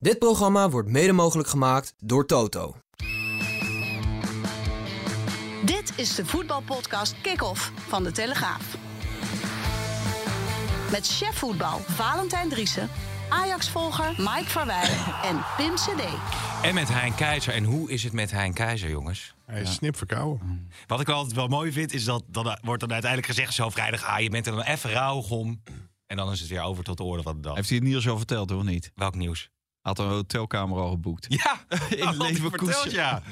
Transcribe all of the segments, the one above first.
Dit programma wordt mede mogelijk gemaakt door Toto. Dit is de voetbalpodcast Kick-Off van De Telegraaf. Met chef voetbal Valentijn Driessen, Ajax-volger Mike Verwij en Pim CD. En met Hein Keizer. En hoe is het met Hein Keizer, jongens? Hij is snip verkouden. Wat ik altijd wel mooi vind, is dat dan wordt dan uiteindelijk gezegd zo vrijdag... ah, je bent er dan even rauw om. En dan is het weer over tot de orde van de dag. Heeft hij het nieuws al verteld, of niet? Welk nieuws? Had een hotelkamer al geboekt. Ja, In had Leverkusen. verteld, ja.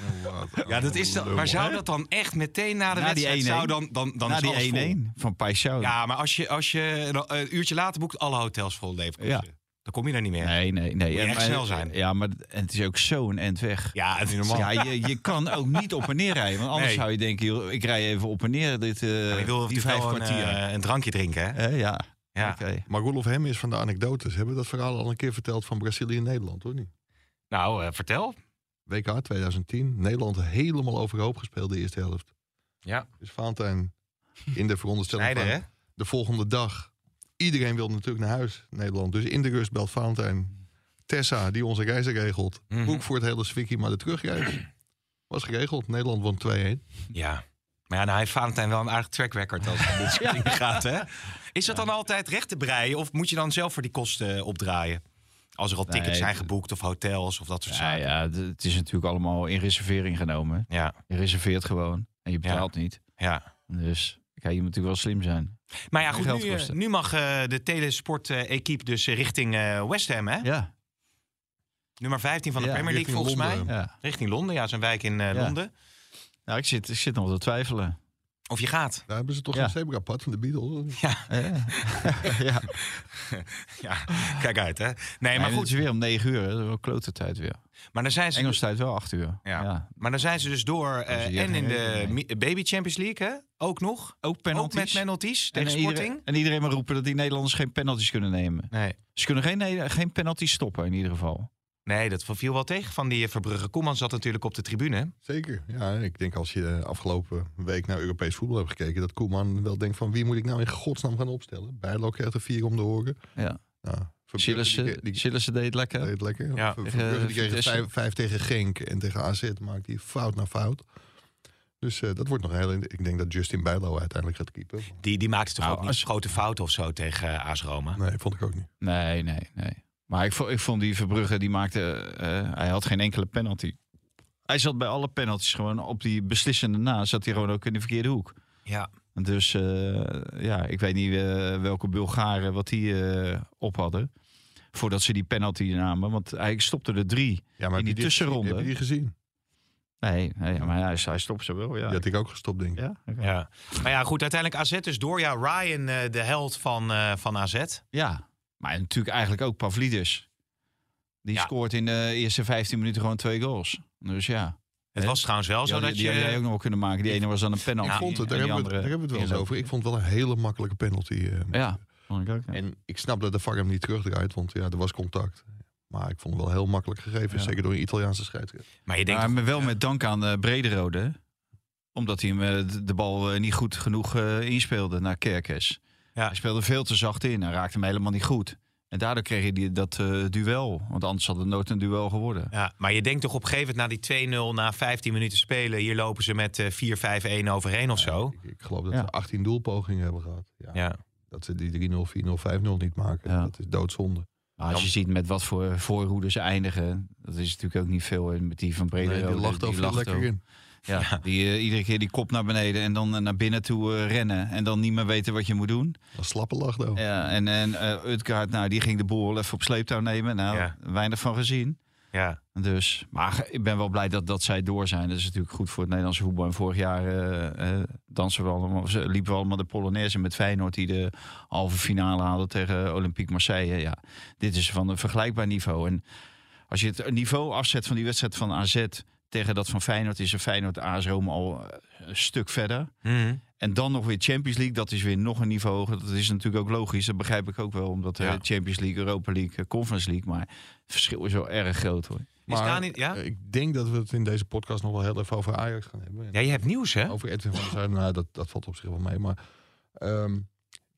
Ja, dat is dan, maar zou dat dan echt meteen na de Na die wedstrijd... 1-1. Zou dan, dan, dan Na die 1-1 van Paixão. Ja, maar als je, als je een, een uurtje later boekt, alle hotels vol Leverkusen. Ja. Dan kom je er niet meer. Nee, nee, nee. je En- echt snel zijn. Ja, maar en het is ook zo'n end weg. Ja, het is normaal. Ja, je, je kan ook niet op en neer rijden. Want anders Nee. zou je denken, joh, ik rij even op en neer. Dit, eh je wil die die vijf vijf een, kwartier. eh, een drankje drinken, hè? Eh, ja, Ja. oké. Maar Roelof Hem is van de anekdotes. Hebben we dat verhaal al een keer verteld van Brazilië en Nederland, hoor niet? Nou, eh, vertel. WK 2010. Nederland helemaal overhoop gespeeld de eerste helft. Ja, Dus Valentijn in de veronderstelling snijder, hè? van de volgende dag. Iedereen wil natuurlijk naar huis, Nederland. Dus in de rust belt Valentijn Tessa, die onze reizen regelt. Mhm. Boek voor het hele zwikkie, maar de terugreis was geregeld. Nederland won 2-1. Ja. Maar ja, nou heeft Valentijn wel een aardig track record als het om dit soort dingen gaat, hè? Is dat dan altijd recht te breien of moet je dan zelf voor die kosten opdraaien? Als er al tickets Nee, zijn geboekt of hotels of dat soort Ja, zaken. ja, het is natuurlijk allemaal in reservering genomen. Ja, Je reserveert gewoon en je betaalt niet. ja. Dus kijk, je moet natuurlijk wel slim zijn. Maar ja, goed, nu, nu mag eh, de telesport-equipe dus richting eh, West Ham, hè? Ja, Nummer 15 van de Ja, Premier League volgens Londen. mij. ja. Richting Londen, ja, zijn wijk in eh. Londen. Nou, ik zit, ik zit nog te twijfelen. Of je gaat. Daar hebben ze toch Ja. een zebrapad van de Beatles. Ja, ja. Ja, kijk uit, hè? Nee, Nee, maar Het goed. is weer om negen uur. hè. Dat is wel klote tijd weer. Maar dan zijn ze, Engels tijd wel acht uur. Ja. Ja. maar dan zijn ze dus door. eh, en in de Baby Champions League, hè? Ook nog. Ook penalties. Ook met penalties en, tegen iedereen, Sporting. en iedereen maar roepen dat die Nederlanders geen penalties kunnen nemen. Nee. Ze kunnen geen, geen penalties stoppen in ieder geval. Nee, dat viel wel tegen van die Verbrugge. Koeman zat natuurlijk op de tribune. Zeker. Ja, ik denk als je afgelopen week naar Europees voetbal hebt gekeken... dat Koeman wel denkt van wie moet ik nou in godsnaam gaan opstellen? Bijlo krijgt er vier om de oren. Ja. Nou, Verbrugge, die, Sillissen die, Sillissen deed het lekker. deed het lekker. Ja. Verbrugge die kreeg vijf, vijf tegen Genk en tegen AZ maakt hij fout na fout. Dus eh, dat wordt nog heel... Ik denk dat Justin Bijlo uiteindelijk gaat keepen. Die, die maakte toch Nou, ook niet als- grote fouten of zo tegen uh, AS Roma? Nee, vond ik ook niet. Nee, nee, nee. Maar ik vond, ik vond die Verbrugge, die maakte... eh, hij had geen enkele penalty. Hij zat bij alle penalties gewoon op die beslissende na. Zat hij gewoon ook in de verkeerde hoek. Ja. Dus eh, ja, ik weet niet eh, welke Bulgaren wat die eh, op hadden. Voordat ze die penalty namen. Want hij stopte er drie. Ja, maar In die je tussenronde. Heb je die gezien? Nee, nee maar hij, hij stopt ze wel. Ja. Die had ik ook gestopt, denk ik. ja? ja. Maar ja, goed, uiteindelijk AZ dus door. Ja, Ryan, eh, de held van, eh, van AZ. Ja, maar natuurlijk eigenlijk ook Pavlidis. Die Ja. scoort in de eerste 15 minuten gewoon twee goals. Dus ja. Het was trouwens wel Die, zo dat die had jij ook je... nog wel kunnen maken. Die ene was dan een penalty. ik vond het, daar en die hebben, we, andere daar hebben we het wel eens over. Ik vond het wel een hele makkelijke penalty. eh. Ja, vond ik ook. ja. En ik snap dat de VAR hem niet terugdraait, want ja, er was contact. Maar ik vond het wel heel makkelijk gegeven, Ja. zeker door een Italiaanse scheidsrechter. Maar je denkt... Maar toch- wel met dank aan uh, Brederode. Omdat hij hem eh, de- bal eh, niet goed genoeg eh, inspeelde naar Kerkes. Ja. Hij speelde veel te zacht in. Hij raakte hem helemaal niet goed. En daardoor kreeg hij die, dat eh, duel. Want anders had het nooit een duel geworden. Ja, maar je denkt toch op een gegeven moment na die 2-0, na 15 minuten spelen, hier lopen ze met eh 4-5-1 overheen of zo. Ik, ik geloof dat Ja. ze 18 doelpogingen hebben gehad. Ja, Ja. Dat ze die 3-0, 4-0, 5-0 niet maken, Ja. dat is doodzonde. Maar als je ziet met wat voor voorhoede ze eindigen. Dat is natuurlijk ook niet veel. En met die van Nee, Brederode. die lacht over lekker ook. in. Ja, Die eh, iedere keer die kop naar beneden en dan eh, naar binnen toe eh, rennen. En dan niet meer weten wat je moet doen. Een slappe lach dan. Ja, en en eh Utgaard, nou, die ging de boel even op sleeptouw nemen. Nou, Ja. weinig van gezien. Ja. Dus, maar ik ben wel blij dat, dat zij door zijn. Dat is natuurlijk goed voor het Nederlandse voetbal. En vorig jaar, dansen we allemaal, ze liepen we allemaal de Polonaise met Feyenoord die de halve finale haalde tegen Olympique Marseille. Ja, dit is van een vergelijkbaar niveau. En als je het niveau afzet van die wedstrijd van AZ tegen dat van Feyenoord, is een Feyenoord AS Rome al eh, een stuk verder. Mhm. En dan nog weer Champions League, dat is weer nog een niveau hoger. Dat is natuurlijk ook logisch, dat begrijp ik ook wel. Omdat eh, Ja. Champions League, Europa League, eh, Conference League. Maar het verschil is wel erg groot hoor. Is daar niet, ja? Ik denk dat we het in deze podcast nog wel heel even over Ajax gaan hebben. En ja, je hebt nieuws, hè? Over Edwin van der Sar, nou, dat, dat valt op zich wel mee. Maar ehm,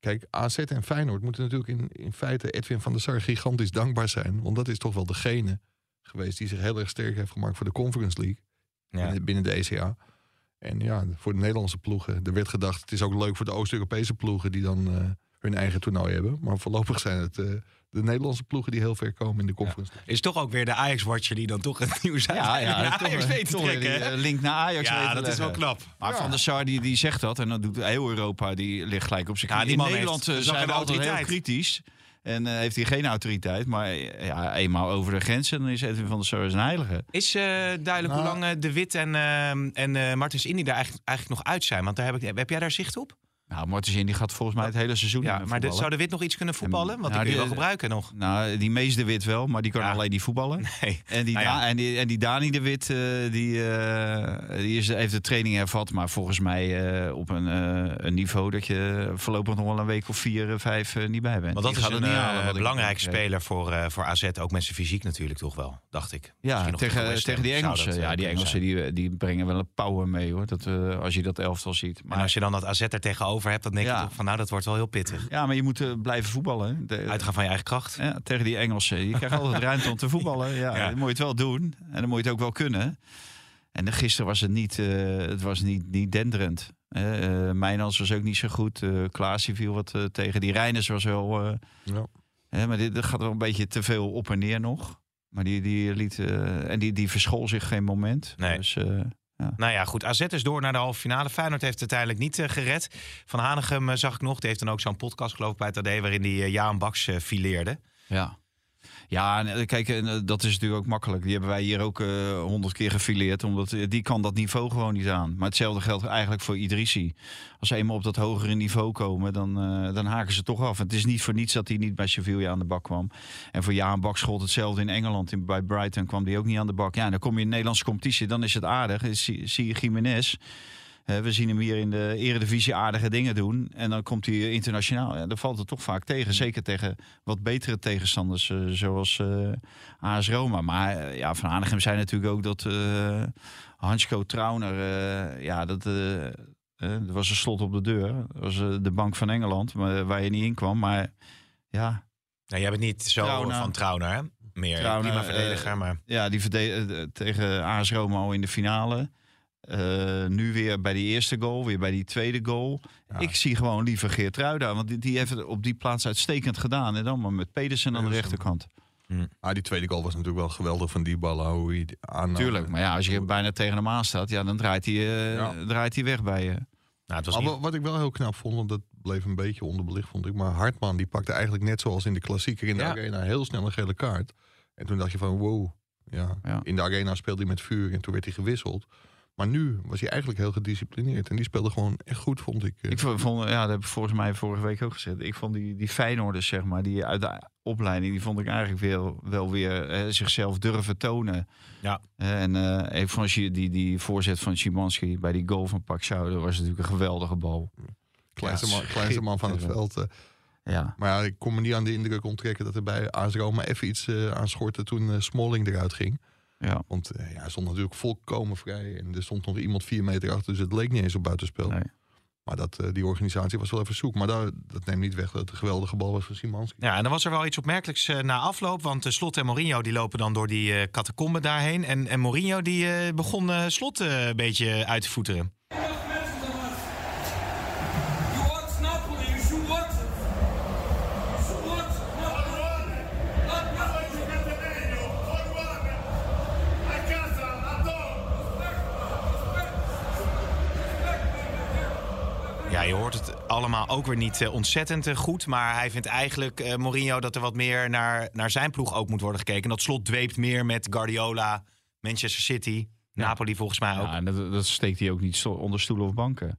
kijk, AZ en Feyenoord moeten natuurlijk in, in feite Edwin van der Sar gigantisch dankbaar zijn. Want dat is toch wel degene geweest die zich heel erg sterk heeft gemaakt voor de Conference League. Ja. binnen, binnen de ECA. En ja, voor de Nederlandse ploegen. Er werd gedacht, het is ook leuk voor de Oost-Europese ploegen die dan eh, hun eigen toernooi hebben. Maar voorlopig zijn het eh, de Nederlandse ploegen die heel ver komen in de Conference. Is toch ook weer de Ajax-watcher die dan toch het nieuws uit naar Ajax weet te toch weer trekken, die, eh, link naar Ajax. Ja, dat is wel knap. Maar Van der Sar die, die zegt dat en dan doet heel Europa, die ligt gelijk op zijn Ja, knie. die In Nederland heeft- zijn we altijd heel kritisch. En eh, heeft hij geen autoriteit. Maar eh, ja, eenmaal over de grens en dan is Edwin van der Sar een heilige. Is eh, duidelijk Nou. hoe lang De Wit en, en eh Martens Indy daar eigenlijk, eigenlijk nog uit zijn? Want daar heb, ik, heb jij daar zicht op? Nou, Martens in die gaat volgens mij het hele seizoen Ja, maar de, zou De Wit nog iets kunnen voetballen? Want Nou, die wel gebruiken nog. Nou, die Mees de Wit wel, maar die kan Ja. alleen niet voetballen. Nee. En die, Nou ja. En die, en die Dani de Wit, eh, die, eh, die is, heeft de training hervat. Maar volgens mij eh, op een, een niveau dat je voorlopig nog wel een week of vier, vijf niet bij bent. Want dat Die is een halen, belangrijke speler voor, voor AZ. Ook met zijn fysiek natuurlijk toch wel, dacht ik. Ja, tegen tegen, die Engelsen. Ja, die Engelsen die, die brengen wel een power mee hoor. Dat, als je dat elftal ziet. En Maar, als je dan dat AZ er tegenover hebt, dan denk Ja. je toch van... nou, dat wordt wel heel pittig. ja, maar je moet eh, blijven voetballen. De- Uitgaan van je eigen kracht. Ja, tegen die Engelsen. Je krijgt altijd ruimte om te voetballen. Ja, Ja. Dan moet je het wel doen. En dan moet je het ook wel kunnen. En dan gisteren was het niet, eh, het was niet, niet denderend. Eh eh Mijnans was ook niet zo goed. eh Klaas die viel wat eh, tegen. Die Reiners was wel... eh, Ja. hè, maar dit, gaat wel een beetje te veel op en neer nog. Maar die, die liet... eh, en die, die verschool zich geen moment. Nee. Dus, Nou ja, goed. AZ is door naar de halve finale. Feyenoord heeft het uiteindelijk niet eh, gered. Van Hanegem eh, zag ik nog. Die heeft dan ook zo'n podcast geloof ik bij het AD... waarin hij eh, Jaan Baks fileerde. Ja. Ja, eh, kijk, eh, dat is natuurlijk ook makkelijk. Die hebben wij hier ook eh, honderd keer gefileerd. Omdat die kan dat niveau gewoon niet aan. Maar hetzelfde geldt eigenlijk voor Idrissi. Als ze eenmaal op dat hogere niveau komen, dan, dan haken ze toch af. Het is niet voor niets dat hij niet bij Sevilla aan de bak kwam. En voor Jaan Bakschot hetzelfde in Engeland. In, bij Brighton kwam die ook niet aan de bak. Ja, dan kom je in de Nederlandse competitie, dan is het aardig. Zie je Jiménez. We zien hem hier in de eredivisie aardige dingen doen. En dan komt hij internationaal. Ja, dan valt het toch vaak tegen. Zeker tegen wat betere tegenstanders. eh, zoals eh AS Roma. Maar eh, ja, Van Hanegem zei natuurlijk ook dat eh Hansko Trauner... ja, dat... er was een slot op de deur. Dat was de Bank van Engeland, maar, waar je niet in kwam. Maar ja, Nou, jij bent niet zo Trauner. van Trauner, hè? Meer Trauner, prima verdediger, maar... Ja, die verde- eh, tegen AS Roma al in de finale. Eh, nu weer bij die eerste goal, weer bij die tweede goal. Ik zie gewoon liever Geert Ruida, want die, die heeft het op die plaats uitstekend gedaan. En dan maar met Pedersen aan de rechterkant. Ah, die tweede goal was natuurlijk wel geweldig van die ballen. Hoe hij aan, Tuurlijk, maar ja, als je bijna tegen hem aan staat, ja, dan draait hij, eh, Ja. draait hij weg bij je. Nou, het was niet... wa- wat ik wel heel knap vond, want dat bleef een beetje onderbelicht, vond ik. Maar Hartman, die pakte eigenlijk net zoals in de klassieker in de Ja. arena heel snel een gele kaart. En toen dacht je van, wow. Ja. Ja. In de arena speelde hij met vuur en toen werd hij gewisseld. Maar nu was hij eigenlijk heel gedisciplineerd. En die speelde gewoon echt goed, vond ik. Ik vond, ja, dat heb ik volgens mij vorige week ook gezegd. Ik vond die, die Feyenoorders, zeg maar, die uit de opleiding, die vond ik eigenlijk wel, wel weer eh, zichzelf durven tonen. Ja. Eh, en eh vond die, die, die voorzet van Szymanski bij die goal van Pak Schouder was natuurlijk een geweldige bal. kleinste, Ja, man, kleinste man van het veld. eh. Ja. Maar ja, ik kon me niet aan de indruk onttrekken dat er bij AS Roma even iets eh aan schortte toen eh, Smalling eruit ging. Ja. Want eh, ja, hij stond natuurlijk volkomen vrij. En er stond nog iemand vier meter achter, dus het leek niet eens op buitenspel. Nee. Maar dat, eh, die organisatie was wel even zoek. Maar daar, dat neemt niet weg dat het een geweldige bal was van Simanski. Ja, en dan was er wel iets opmerkelijks eh, na afloop. Want eh, Slot en Mourinho die lopen dan door die catacomben daarheen. En, en Mourinho die begon Slot een beetje uit te voeteren. Allemaal ook weer niet eh, ontzettend eh, goed. Maar hij vindt eigenlijk, eh, Mourinho, dat er wat meer naar, naar zijn ploeg ook moet worden gekeken. Dat slot dweept meer met Guardiola, Manchester City, Napoli volgens mij ook. Ja, en dat, dat steekt hij ook niet onder stoelen of banken.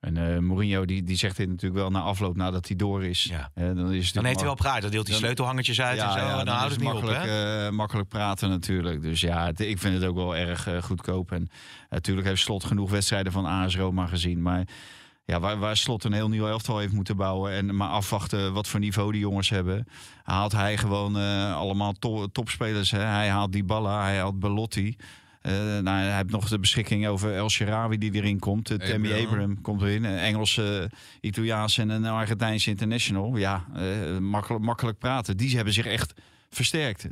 En eh, Mourinho die, die zegt dit natuurlijk wel na afloop, nadat hij door is. Ja. Dan, is Dan heeft hij wel praat. Dan deelt hij sleutelhangertjes uit en zo. ja, dan, dan houdt het niet op, makkelijk, hè? eh, makkelijk praten natuurlijk. Dus ja, het- ik vind het ook wel erg goedkoop. En natuurlijk heeft Slot genoeg wedstrijden van AS Roma gezien. Maar ja, waar, waar Slot een heel nieuw elftal heeft moeten bouwen... en maar afwachten wat voor niveau die jongens hebben... haalt hij gewoon eh, allemaal to- topspelers. Hè. Hij haalt Dybala, hij haalt Belotti... Eh, nou, hij heeft nog de beschikking over El Sharawi die erin komt. Uh, Tammy Abraham. Abraham komt erin. Een Engelse, Italiaanse en een Argentijnse international. Ja, makkelijk, makkelijk praten. Die hebben zich echt versterkt.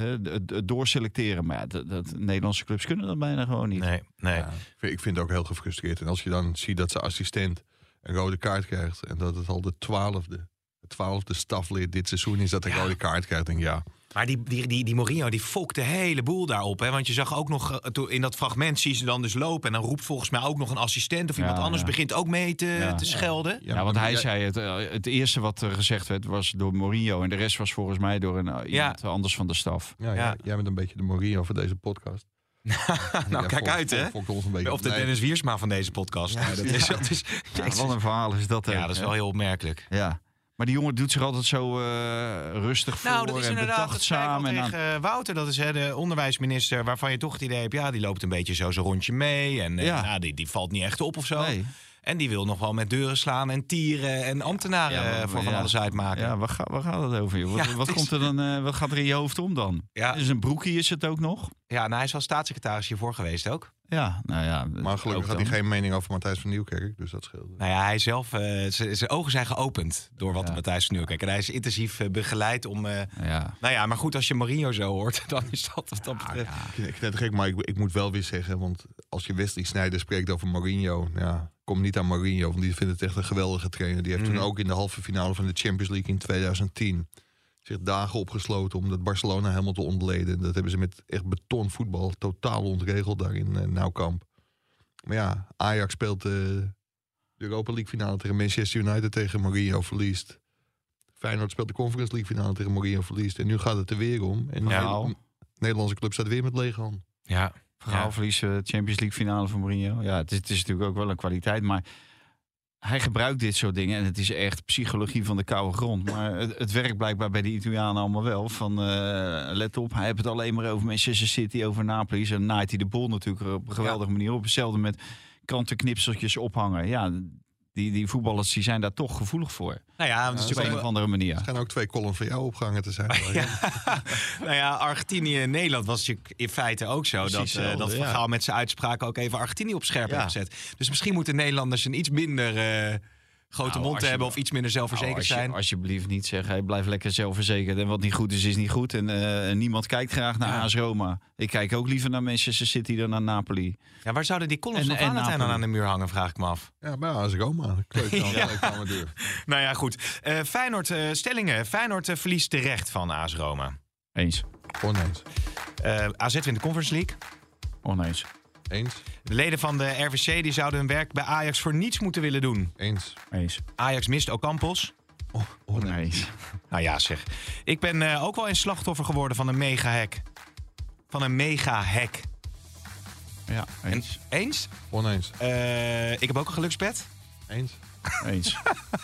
Eh, het- het doorselecteren. Maar dat, dat, Nederlandse clubs kunnen dat bijna gewoon niet. Nee, nee. Ja, ik vind- ik vind het ook heel gefrustreerd. En als je dan ziet dat zijn assistent een rode kaart krijgt... en dat het al de twaalfde, de twaalfde staflid dit seizoen is dat een Ja. rode kaart krijgt... denk ik, ja, Maar die, die, die, die Mourinho die fokt de hele boel daarop. Hè? Want je zag ook nog eh, in dat fragment zie je ze dan dus lopen. En dan roept volgens mij ook nog een assistent of iemand Ja, anders ja. begint ook mee te, Ja. te schelden. Ja, want hij zei het. eh, Het eerste wat er gezegd werd was door Mourinho. En de rest was volgens mij door een, eh, iemand anders van de staf. Ja, ja. Ja. jij bent een beetje de Mourinho van deze podcast. nou, Ja, kijk uit, hè? beetje. Of de Dennis Wiersma van deze podcast. Ja, dat is, dat is, Ja, wat een verhaal is dat. ja, ook, dat is hè? wel heel opmerkelijk. Ja. Maar die jongen doet zich altijd zo eh, rustig voor Nou, dat is en al bedachtzaam. En tegen eh, Wouter, dat is hè, de onderwijsminister... waarvan je toch het idee hebt, ja, die loopt een beetje zo zijn rondje mee. En eh, Ja. nou, die, die valt niet echt op of zo. nee. En die wil nog wel met deuren slaan en tieren en ambtenaren Ja, maar- voor van ja. alles uitmaken. Ja, waar, ga, waar gaat het over? Joh? Wat, Ja, wat, het is- komt er dan, wat gaat er in je hoofd om dan? Ja. Is een broekie is het ook nog? Ja, nou, hij is wel staatssecretaris hiervoor geweest ook. Ja, nou ja. Maar gelukkig had hij geen mening over Matthijs van Nieuwkerk, dus dat scheelde. Nou ja, hij zelf, eh, zijn ogen zijn geopend door wat Ja. Matthijs van Nieuwkerk. En hij is intensief eh, begeleid om... eh, Ja. nou ja, maar goed, als je Mourinho zo hoort, dan is dat wat dat betreft... Ik, ik net gek, maar ik, ik moet wel weer zeggen, want als je Wesley Sneijder spreekt over Mourinho, ja, kom niet aan Mourinho, want die vindt het echt een geweldige trainer. Die heeft Mhm. toen ook in de halve finale van de Champions League in 2010 zich dagen opgesloten om dat Barcelona helemaal te ontleden. Dat hebben ze met echt betonvoetbal totaal ontregeld daar in eh, Nauwkamp. Maar ja, Ajax speelt eh, de Europa League finale tegen Manchester United tegen Mourinho verliest. Feyenoord speelt de Conference League finale tegen Mourinho verliest. En nu gaat het er weer om. En de Verhaal. hele Nederlandse club staat weer met lege hand. Ja, Verhaal eh, Champions League finale van Mourinho. Ja, het is, het is natuurlijk ook wel een kwaliteit. Maar hij gebruikt dit soort dingen. En het is echt psychologie van de koude grond. Maar het, het werkt blijkbaar bij de Italianen allemaal wel. Van eh, let op, hij heeft het alleen maar over Manchester City, over Napoli. En naait hij de bol natuurlijk op een geweldige manier op. Hetzelfde met krantenknipseltjes ophangen. Ja, die, die voetballers die zijn daar toch gevoelig voor. nou ja, het is Op een of andere manier. Er schijnen ook twee columns van jou opgehangen te zijn. nou ja, Argentinië en Nederland was natuurlijk in feite ook zo. Precies dat eh, dat ja. Gaal met zijn uitspraken ook even Argentinië op scherp Ja. heeft gezet. Dus misschien moeten Nederlanders een iets minder eh, grote Nou, mond je- hebben... of iets minder zelfverzekerd Nou, als je- zijn. Alsjeblieft niet zeggen, hij blijft lekker zelfverzekerd. En wat niet goed is, is niet goed. En eh, niemand kijkt graag naar Ja. AS Roma. Ik kijk ook liever naar Manchester City dan naar Napoli. Ja, waar zouden die columns En- van en dan aan de muur hangen, vraag ik me af. Ja, maar ja, als ik oma. Kleedkamer, Ja. kleedkamerdeur. Nou ja, goed. Eh, Feyenoord, eh, stellingen. Feyenoord verliest terecht van AS Roma. Eens. Oneens. Eh AZ wint de Conference League. Oneens. Eens. De leden van de RVC die zouden hun werk bij Ajax voor niets moeten willen doen. Eens. Eens. Ajax mist Ocampos. Oh, oneens. Oneens. Nou ja, zeg. Ik ben eh, ook wel een slachtoffer geworden van een mega-hack. Van een mega-hack. Ja, eens. Eens? Oneens. Eh, ik heb ook een gelukspet. Eens. Eens.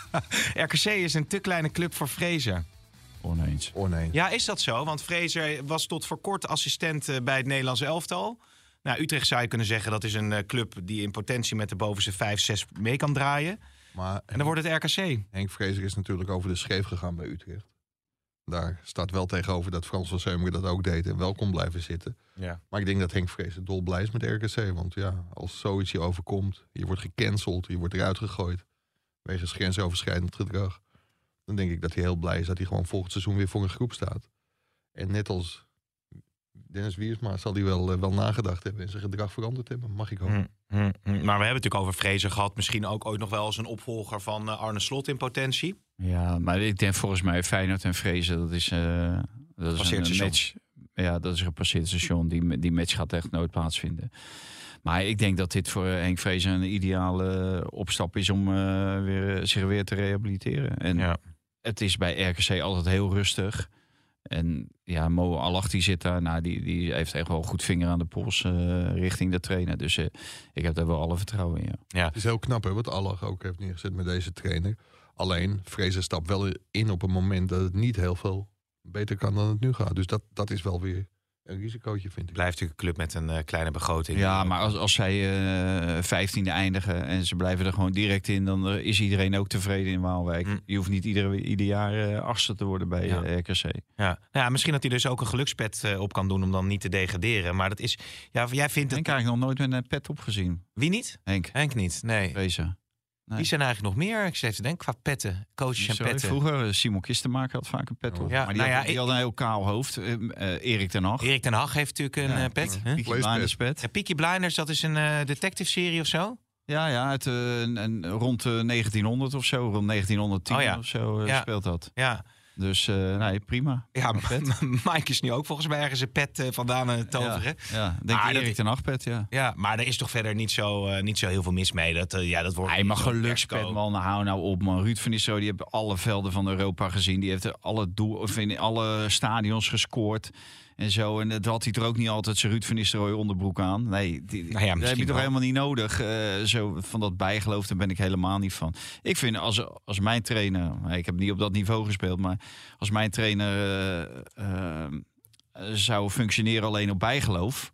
RKC is een te kleine club voor Fraser. Oneens. Oneens. Ja, is dat zo? Want Fraser was tot voor kort assistent eh, bij het Nederlandse elftal. Nou, Utrecht zou je kunnen zeggen dat is een eh, club die in potentie met de bovenste 5, 6 mee kan draaien. Maar En dan wordt het RKC. Henk Vrezer is natuurlijk over de scheef gegaan bij Utrecht. Daar staat wel tegenover dat Frans van Seumeren dat ook deed en wel kon blijven zitten. Ja. Maar ik denk dat Henk Vrezer dolblij is met RKC. Want ja, als zoiets je overkomt, je wordt gecanceld, je wordt eruit gegooid. Wegens grensoverschrijdend gedrag. Dan denk ik dat hij heel blij is dat hij gewoon volgend seizoen weer voor een groep staat. En net als Dennis Wiersma zal hij wel, eh, wel nagedacht hebben en zijn gedrag veranderd hebben. Mag ik hopen. Hm, hm, hm. Maar we hebben het natuurlijk over Fraser gehad. Misschien ook ooit nog wel als een opvolger van eh, Arne Slot in potentie. Ja, maar ik denk volgens mij Feyenoord en Vrezen, dat is, eh dat is een station. match. Ja, dat is een gepasseerd station. Die, die match gaat echt nooit plaatsvinden. Maar ik denk dat dit voor Henk Vrezen een ideale opstap is om eh, weer, zich weer te rehabiliteren. En Ja. het is bij RKC altijd heel rustig. En ja, Mo Alachti zit daar. Nou, die, die heeft echt wel goed vinger aan de pols eh, richting de trainer. Dus eh, ik heb daar wel alle vertrouwen in. Ja. Het is heel knap hè, wat Allah ook heeft neergezet met deze trainer. Alleen, Fraser stapt wel in op een moment dat het niet heel veel beter kan dan het nu gaat. Dus dat, dat is wel weer een risicootje, vind ik. Blijft natuurlijk een club met een eh, kleine begroting. Ja, maar als, als zij eh, vijftiende eindigen en ze blijven er gewoon direct in, dan eh, is iedereen ook tevreden in Waalwijk. Hm. Je hoeft niet iedere, ieder jaar eh, achtste te worden bij Ja. eh, RKC. Ja. ja, misschien dat hij dus ook een gelukspet eh, op kan doen om dan niet te degraderen. Maar dat is, ja, jij vindt Henk het... eigenlijk nog nooit met een pet opgezien. Wie niet? Henk, Henk niet, nee. Reza. Nee. Wie zijn eigenlijk nog meer? Ik zit even te denken, qua petten. Coaches en petten. Vroeger, eh, Simon Kistenmaker had vaak een pet op. Ja, maar die, nou had, ja, die ik- had een heel kaal hoofd. Eh, eh, Erik ten Hag. Erik ten Hag heeft natuurlijk een Ja, pet. hè? Peaky. Blinders pet. Ja, Peaky Blinders, dat is een eh, detective serie of zo? Ja, ja uit, een- rond eh, 1900 of zo. Rond 1910 Oh ja. of zo eh, Ja. speelt dat. Ja, Dus eh, nee, prima. ja Een. Mike is nu ook volgens mij ergens een pet eh, vandaan aan het toveren. Ja, ja. denk dat- Erik ten Hag pet, ja. Ja, maar er is toch verder niet zo, eh, niet zo heel veel mis mee. Dat, eh, ja, dat wordt Hij mag gelukspet, man. Nou, hou nou op, man. Ruud van Nistelrooy, die heeft alle velden van Europa gezien. Die heeft alle, doel, of in alle stadions gescoord. En zo. En dat had hij er ook niet altijd zijn Ruud van Nistelrooy onderbroek aan. Nee, die, Nou ja, dat heb misschien je toch wel. helemaal niet nodig. Eh, zo, van dat bijgeloof, daar ben ik helemaal niet van. Ik vind als, als mijn trainer... Ik heb niet op dat niveau gespeeld, maar als mijn trainer... eh, eh, zou functioneren alleen op bijgeloof...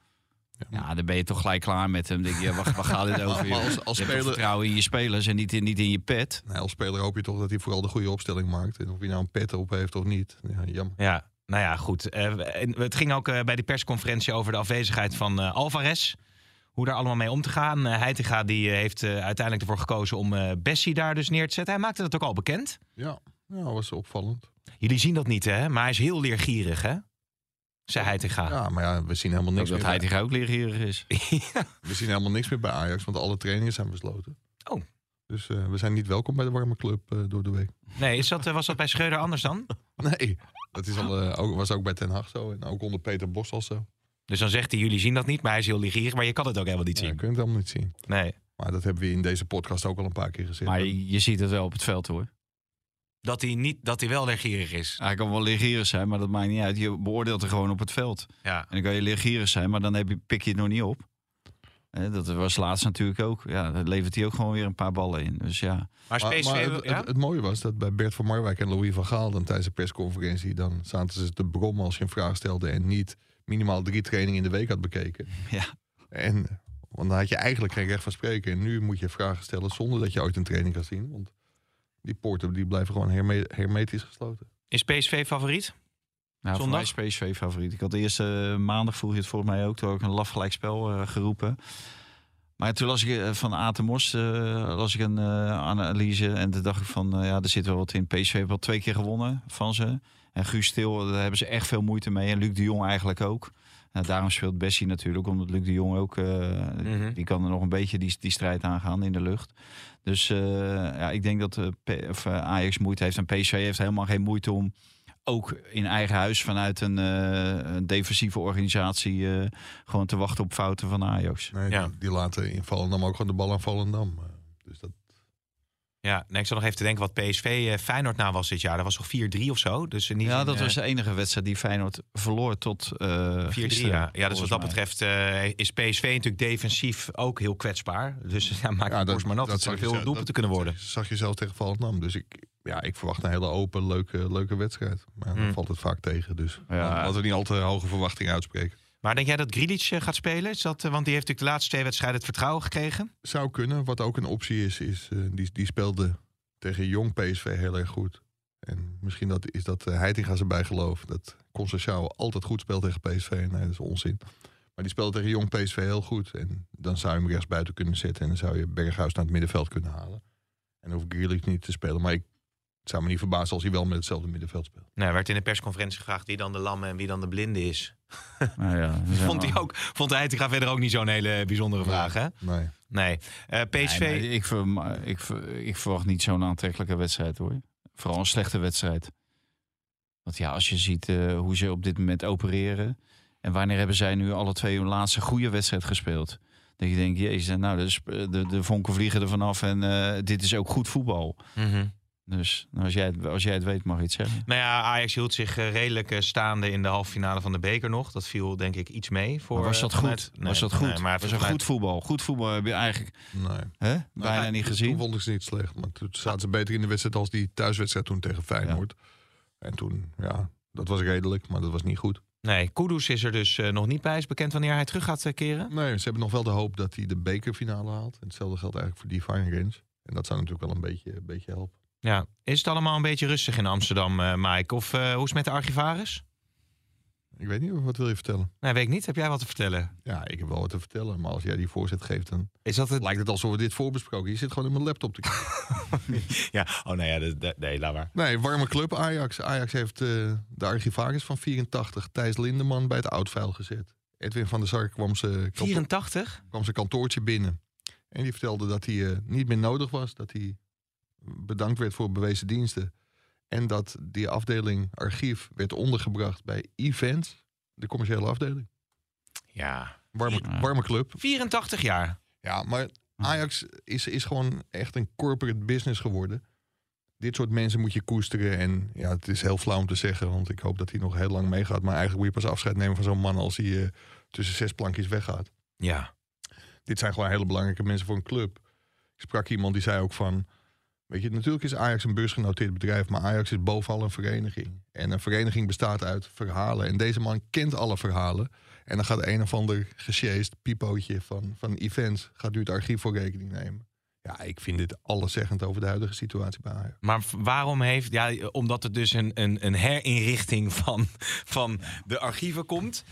Ja, dan ben je toch gelijk klaar met hem. Denk je, wacht, waar gaat dit over? Als- als je speler- vertrouwen in je spelers en niet in, niet in je pet. Nee, als speler hoop je toch dat hij vooral de goede opstelling maakt. En of hij nou een pet op heeft of niet. Ja, jammer. Ja, nou ja, goed. Eh, het ging ook eh, bij die persconferentie over de afwezigheid van eh, Alvarez. Hoe daar allemaal mee om te gaan. Eh Heitinga die heeft eh, uiteindelijk ervoor gekozen om eh Bessie daar dus neer te zetten. Hij maakte dat ook al bekend. Ja, ja was opvallend. Jullie zien dat niet, hè? Maar hij is heel leergierig, hè? Zei Heitinga. Ja, maar ja, we zien helemaal niks dat meer. bij- tegen ook leergierig is. We zien helemaal niks meer bij Ajax, want alle trainingen zijn besloten. Oh. Dus eh, we zijn niet welkom bij de warme club eh, door de week. Nee, is dat, was dat bij Schreuder anders dan? Nee, dat is al, eh, ook, was ook bij Ten Hag zo. En ook onder Peter Bos al zo. Dus dan zegt hij, jullie zien dat niet, maar hij is heel leergierig. Maar je kan het ook helemaal niet Ja, je zien. kunt het helemaal niet zien. Nee. Maar dat hebben we in deze podcast ook al een paar keer gezegd. Maar je, je ziet het wel op het veld hoor. Dat hij, niet, dat hij wel leergierig is. Hij kan wel leergierig zijn, maar dat maakt niet uit. Je beoordeelt er gewoon op het veld. Ja. En dan kan je leergierig zijn, maar dan heb je, pik je het nog niet op. Hè, dat was laatst natuurlijk ook. Ja, dan levert hij ook gewoon weer een paar ballen in. Dus ja, Maar Maar, PSV... maar het, ja? het, het mooie was dat bij Bert van Marwijk en Louis van Gaal... dan tijdens de persconferentie... dan zaten ze te brommen als je een vraag stelde... en niet minimaal drie trainingen in de week had bekeken. Ja. En, want dan had je eigenlijk geen recht van spreken. En nu moet je vragen stellen zonder dat je ooit een training kan zien. Want die poorten die blijven gewoon herme- hermetisch gesloten. Is PSV favoriet? Nou, voor Zondag? mij is PSV favoriet. Ik had de eerste eh, maandag, vroeg je het volgens mij ook, toen ik een laf gelijkspel eh, geroepen. Maar toen las ik eh, van Atemos, las ik een analyse en toen dacht ik van, ja, er zit wel wat in. PSV heeft wel twee keer gewonnen van ze. En Guus Stil, daar hebben ze echt veel moeite mee. En Luc de Jong eigenlijk ook. Nou, daarom speelt Bessie natuurlijk, omdat Luc de Jong ook, Mhm. die kan er nog een beetje die, die strijd aangaan in de lucht. Dus ja, ik denk dat P- of, Ajax moeite heeft en PSV heeft helemaal geen moeite om ook in eigen huis vanuit een, eh, een defensieve organisatie eh, gewoon te wachten op fouten van Ajax. Nee, Ja. die, die laten in Volendam ook gewoon de bal aan Volendam. Eh, Dus dat, Ja, nee, ik zal nog even te denken wat PSV eh, Feyenoord na was dit jaar. Dat was toch 4-3 of zo? Dus in die Ja, zin, dat eh, was de enige wedstrijd die Feyenoord verloor tot eh 4-3, gisteren, ja. ja, dus wat dat mij. betreft eh, is PSV natuurlijk defensief ook heel kwetsbaar. Dus ja, maak je ja, maar nat. Dat zou veel doelpunten dat kunnen worden. Zag, zag je zelf tegen Volendam. Dus ik, ja, ik verwacht een hele open, leuke, leuke wedstrijd. Maar dan Hmm. valt het vaak tegen. Dus Ja. laten we niet al te hoge verwachtingen uitspreken. Maar denk jij dat Grilic eh, gaat spelen? Is dat, eh, want die heeft natuurlijk de laatste twee wedstrijden het vertrouwen gekregen. Zou kunnen. Wat ook een optie is, is eh, die, die speelde tegen jong PSV heel erg goed. En misschien dat, is dat uh, Heitinga zijn bijgeloof. Dat Conceição altijd goed speelt tegen PSV. Nee, dat is onzin. Maar die speelde tegen jong PSV heel goed. En dan zou je hem rechts buiten kunnen zetten. En dan zou je Berghuis naar het middenveld kunnen halen. En hoeft Grilic niet te spelen. Maar ik het zou me niet verbazen als hij wel met hetzelfde middenveld speelt. Nou, er werd in de persconferentie gevraagd wie dan de lamme en wie dan de blinde is. Nou ja, dus ja. Vond hij ook, vond Heitinga verder ook niet zo'n hele bijzondere vraag, hè? Nee. Nee. Eh, PSV... Nee, nee, ik, ver- ik, ver- ik verwacht niet zo'n aantrekkelijke wedstrijd hoor. Vooral een slechte wedstrijd. Want ja, als je ziet eh, hoe ze op dit moment opereren. En wanneer hebben zij nu alle twee hun laatste goede wedstrijd gespeeld? Dat je denkt, jezus, nou, de, de, de vonken vliegen er vanaf en eh, dit is ook goed voetbal. Mhm. Dus nou, als, jij het, als jij het weet, mag je het zeggen. Nou ja, Ajax hield zich eh, redelijk eh, staande in de halve finale van de beker nog. Dat viel denk ik iets mee. Voor, Maar was dat eh, goed? vanuit- was dat goed? nee, maar was dat vanuit- goed voetbal? Goed voetbal heb je eigenlijk Nee. hè, bijna Nou, niet Toen gezien. vond ik ze niet slecht. Maar toen zaten ze beter in de wedstrijd als die thuiswedstrijd toen tegen Feyenoord. En toen, ja, dat was redelijk, maar dat was niet goed. Nee, Kudus is er dus nog niet bij. Is bekend wanneer hij terug gaat keren? Nee, ze hebben nog wel de hoop dat hij de bekerfinale haalt. En hetzelfde geldt eigenlijk voor Divine Range. En dat zou natuurlijk wel een beetje, een beetje helpen. Ja. Is het allemaal een beetje rustig in Amsterdam, eh Mike? Of eh, hoe is het met de archivaris? Ik weet niet, wat wil je vertellen? Nee, weet ik niet. Heb jij wat te vertellen? Ja, ik heb wel wat te vertellen. Maar als jij die voorzet geeft, dan Is dat het? lijkt het alsof we dit voorbesproken. Je zit gewoon in mijn laptop te kijken. Ja, oh nee, ja, de- de- nee, laat maar. Nee, warme club Ajax. Ajax heeft eh, de archivaris van 84, Thijs Lindeman, bij het oudvuil gezet. Edwin van der Sar kwam zijn kantoor- 84? kwam zijn kantoortje binnen. En die vertelde dat hij niet meer nodig was. Dat hij bedankt werd voor bewezen diensten. En dat die afdeling archief werd ondergebracht bij Events, de commerciële afdeling. Ja. Warme, Ja. warme club. 84 jaar. Ja, maar Ajax is, is gewoon echt een corporate business geworden. Dit soort mensen moet je koesteren. En ja, het is heel flauw om te zeggen, want ik hoop dat hij nog heel lang meegaat. Maar eigenlijk moet je pas afscheid nemen van zo'n man als hij eh, tussen zes plankjes weggaat. Ja. dit zijn gewoon hele belangrijke mensen voor een club. Ik sprak iemand die zei ook van... Weet je, natuurlijk is Ajax een beursgenoteerd bedrijf... maar Ajax is bovenal een vereniging. En een vereniging bestaat uit verhalen. En deze man kent alle verhalen. En dan gaat een of ander gesjeest pipootje van, van events... gaat nu het archief voor rekening nemen. Ja, ik vind dit alleszeggend over de huidige situatie bij Ajax. Maar waarom heeft... Ja, omdat er dus een, een, een herinrichting van, van de archieven komt...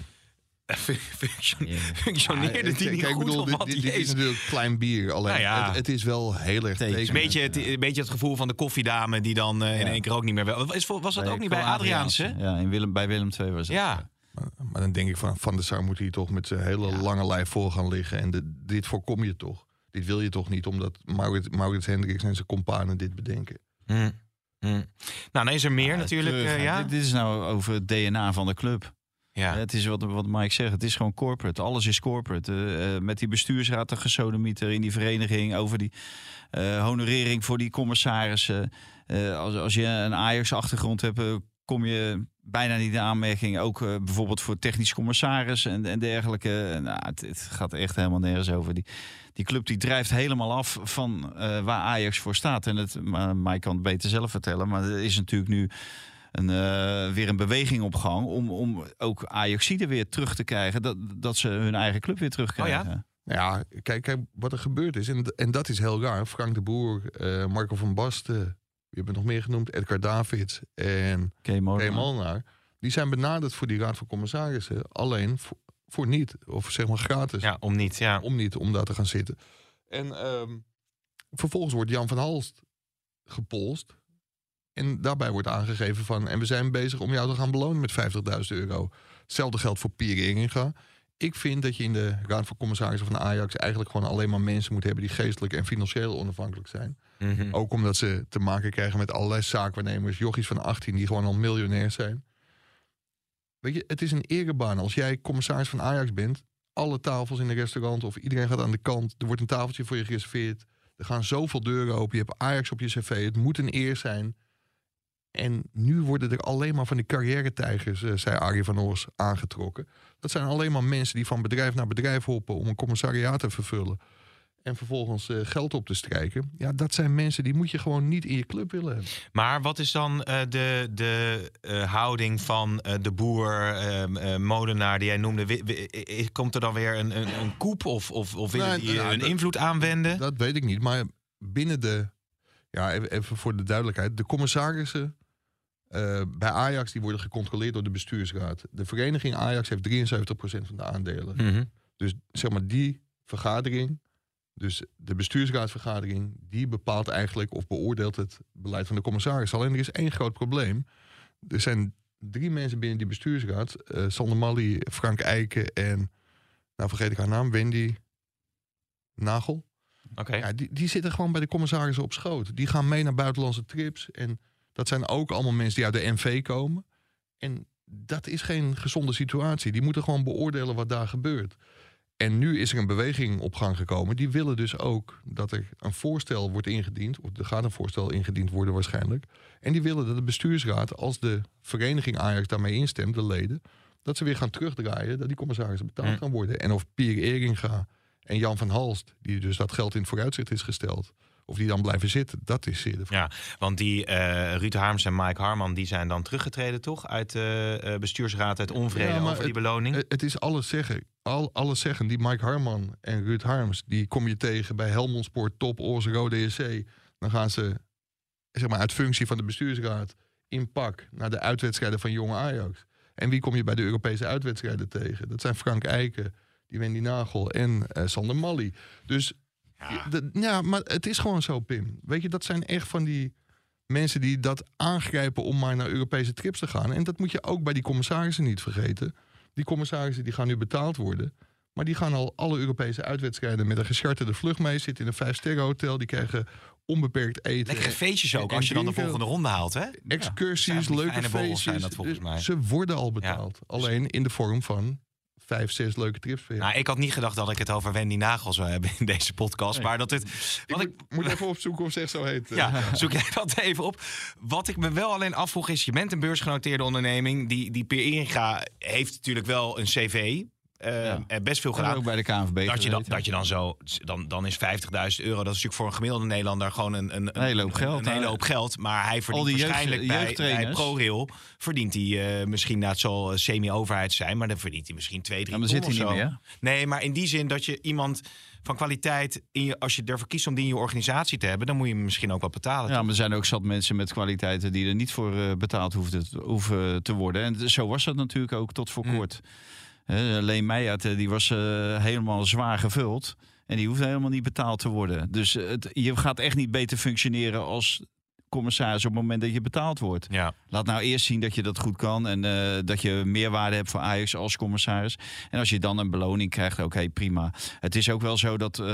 fun- functio- Functioneerde Ja, die kijk, niet goed? bedoel, dit, wat? dit, dit is natuurlijk klein bier. Alleen Nou ja. het, het is wel heel erg Tekens. tekenend. Beetje het, een beetje het gevoel van de koffiedame die dan eh, in één keer ook niet meer... wel- Is, was dat Bij ook niet bij Adriaanse? Ja, in Willem, bij Willem II was het. Ja. Maar, maar dan denk ik van Van der Sar moet hier toch met zijn hele lange lijf voor gaan liggen. En de- dit voorkom je toch. Dit wil je toch niet, omdat Maurits, Maurits Hendricks en zijn companen dit bedenken. Hm. Hm. Nou, dan is er meer Ja, natuurlijk. terug. eh, ja. dit, dit is nou over het DNA van de club. Ja. Het is wat, wat Mike zegt, het is gewoon corporate. Alles is corporate. Eh, eh, met die bestuursraad, de gesodemieter in die vereniging... over die eh, honorering voor die commissarissen. Eh, als, als je een Ajax-achtergrond hebt... eh, kom je bijna niet in aanmerking. Ook eh, bijvoorbeeld voor technisch commissaris en, en dergelijke. Nou, het, het gaat echt helemaal nergens over. Die, die club die drijft helemaal af van eh, waar Ajax voor staat. En het, Mike kan het beter zelf vertellen. Maar er is natuurlijk nu een, eh, weer een beweging op gang om, om ook Ajaxide weer terug te krijgen. Dat, dat ze hun eigen club weer terugkrijgen. Oh Nou ja, kijk, kijk wat er gebeurd is. En, en dat is heel raar. Frank de Boer, eh, Marco van Basten, wie hebben we nog meer genoemd? Edgar Davids en Mollenaar. Die zijn benaderd voor die raad van commissarissen. Alleen voor, voor niet, of zeg maar gratis. ja, om niet. Ja. om niet om daar te gaan zitten. En ehm, vervolgens wordt Jan van Halst gepolst. En daarbij wordt aangegeven van... en we zijn bezig om jou te gaan belonen met 50.000 euro. Hetzelfde geldt voor Pierre Inginga. Ik vind dat je in de Raad van Commissarissen van Ajax... eigenlijk gewoon alleen maar mensen moet hebben... die geestelijk en financieel onafhankelijk zijn. Mhm. Ook omdat ze te maken krijgen met allerlei zaakwaarnemers... jochies van 18 die gewoon al miljonair zijn. Weet je, het is een erebaan. Als jij commissaris van Ajax bent... alle tafels in een restaurant of iedereen gaat aan de kant... er wordt een tafeltje voor je gereserveerd... er gaan zoveel deuren open, je hebt Ajax op je cv... het moet een eer zijn... En nu worden er alleen maar van die carrière-tijgers, eh, zei Arie van Oors, aangetrokken. Dat zijn alleen maar mensen die van bedrijf naar bedrijf hoppen om een commissariaat te vervullen. En vervolgens eh, geld op te strijken. Ja, dat zijn mensen die moet je gewoon niet in je club willen hebben. Maar wat is dan eh, de, de houding van de boer, ehm, eh, molenaar die jij noemde? Komt er dan weer een, een, een koep of, of, of Nee, die nou, dat- invloed aanwenden? Dat weet ik niet. Maar binnen de. Ja, even voor de duidelijkheid. De commissarissen eh, bij Ajax die worden gecontroleerd door de bestuursraad. De vereniging Ajax heeft 73% van de aandelen. Mhm. Dus zeg maar die vergadering, dus de bestuursraadsvergadering, die bepaalt eigenlijk of beoordeelt het beleid van de commissaris. Alleen er is één groot probleem. Er zijn drie mensen binnen die bestuursraad: eh Sander Mally, Frank Eiken en, nou vergeet ik haar naam, Wendy Nagel. Oké. Ja, die, die zitten gewoon bij de commissarissen op schoot. Die gaan mee naar buitenlandse trips. En dat zijn ook allemaal mensen die uit de NV komen. En dat is geen gezonde situatie. Die moeten gewoon beoordelen wat daar gebeurt. En nu is er een beweging op gang gekomen. Die willen dus ook dat er een voorstel wordt ingediend. Of er gaat een voorstel ingediend worden waarschijnlijk. En die willen dat de bestuursraad, als de vereniging Ajax daarmee instemt, de leden, dat ze weer gaan terugdraaien dat die commissarissen betaald gaan worden. En of Pierre Eringa en Jan van Halst, die dus dat geld in het vooruitzicht is gesteld, of die dan blijven zitten, dat is zeer de vraag. Ja, want die eh Ruud Harms en Mike Harman die zijn dan teruggetreden, toch? Uit de eh, bestuursraad uit onvrede Ja, over die het- beloning. Het, is alles zeggen. Al, alles zeggen. Die Mike Harman en Ruud Harms, die kom je tegen bij Helmond Sport, Top, Oors, Rode SC. Dan gaan ze zeg maar, uit functie van de bestuursraad in pak naar de uitwedstrijden van jonge Ajax. En wie kom je bij de Europese uitwedstrijden tegen? Dat zijn Frank Eiken, die Wendy Nagel en eh, Sander Mally. Dus Ja. de- ja, maar het is gewoon zo, Pim. Weet je, dat zijn echt van die mensen die dat aangrijpen om maar naar Europese trips te gaan. En dat moet je ook bij die commissarissen niet vergeten. Die commissarissen die gaan nu betaald worden. Maar die gaan al alle Europese uitwedstrijden met een gecharterde vlucht mee. Zitten in een vijf-sterren hotel. Die krijgen onbeperkt eten. Lekkere feestjes ook, en als je dan de volgende ronde haalt, hè? Excursies, Ja, leuke feestjes. zijn dat volgens Dus. Ze worden al betaald. Alleen in de vorm van vijf, zes leuke trips per jaar. Nou, ik had niet gedacht dat ik het over Wendy Nagel zou hebben in deze podcast. Maar dat het. ik Wat moet, ik, moet even opzoeken of ze echt zo heet. eh. ja, zoek jij dat even op. Wat ik me wel alleen afvroeg is, je bent een beursgenoteerde onderneming. Die, die Peer Inga heeft natuurlijk wel een cv. Eh, Ja. en best veel gedaan. ook bij de KNVB Dat je, dan, dat je dan zo, dan, dan is 50.000 euro, dat is natuurlijk voor een gemiddelde Nederlander gewoon een, een, Een hele hoop geld, Een, hele hoop geld. Maar hij verdient jeugd- waarschijnlijk bij, bij. ProRail, verdient hij eh, misschien, nou, het zal semi-overheid zijn, maar dan verdient hij misschien 2, 3 Ja, maar ton dan zit hij of niet zo. meer. Nee, maar in die zin dat je iemand van kwaliteit, in je, als je ervoor kiest om die in je organisatie te hebben, dan moet je hem misschien ook wat betalen. Ja, maar er zijn ook zat mensen met kwaliteiten die er niet voor eh, betaald hoeven te worden. En zo was dat natuurlijk ook tot voor Mm. kort. Leen Meijert, eh, die was eh, helemaal zwaar gevuld. En die hoefde helemaal niet betaald te worden. Dus eh, het, je gaat echt niet beter functioneren als commissaris op het moment dat je betaald wordt. Ja. Laat nou eerst zien dat je dat goed kan en eh, dat je meerwaarde hebt voor Ajax als commissaris. En als je dan een beloning krijgt, oké, prima. Het is ook wel zo dat eh,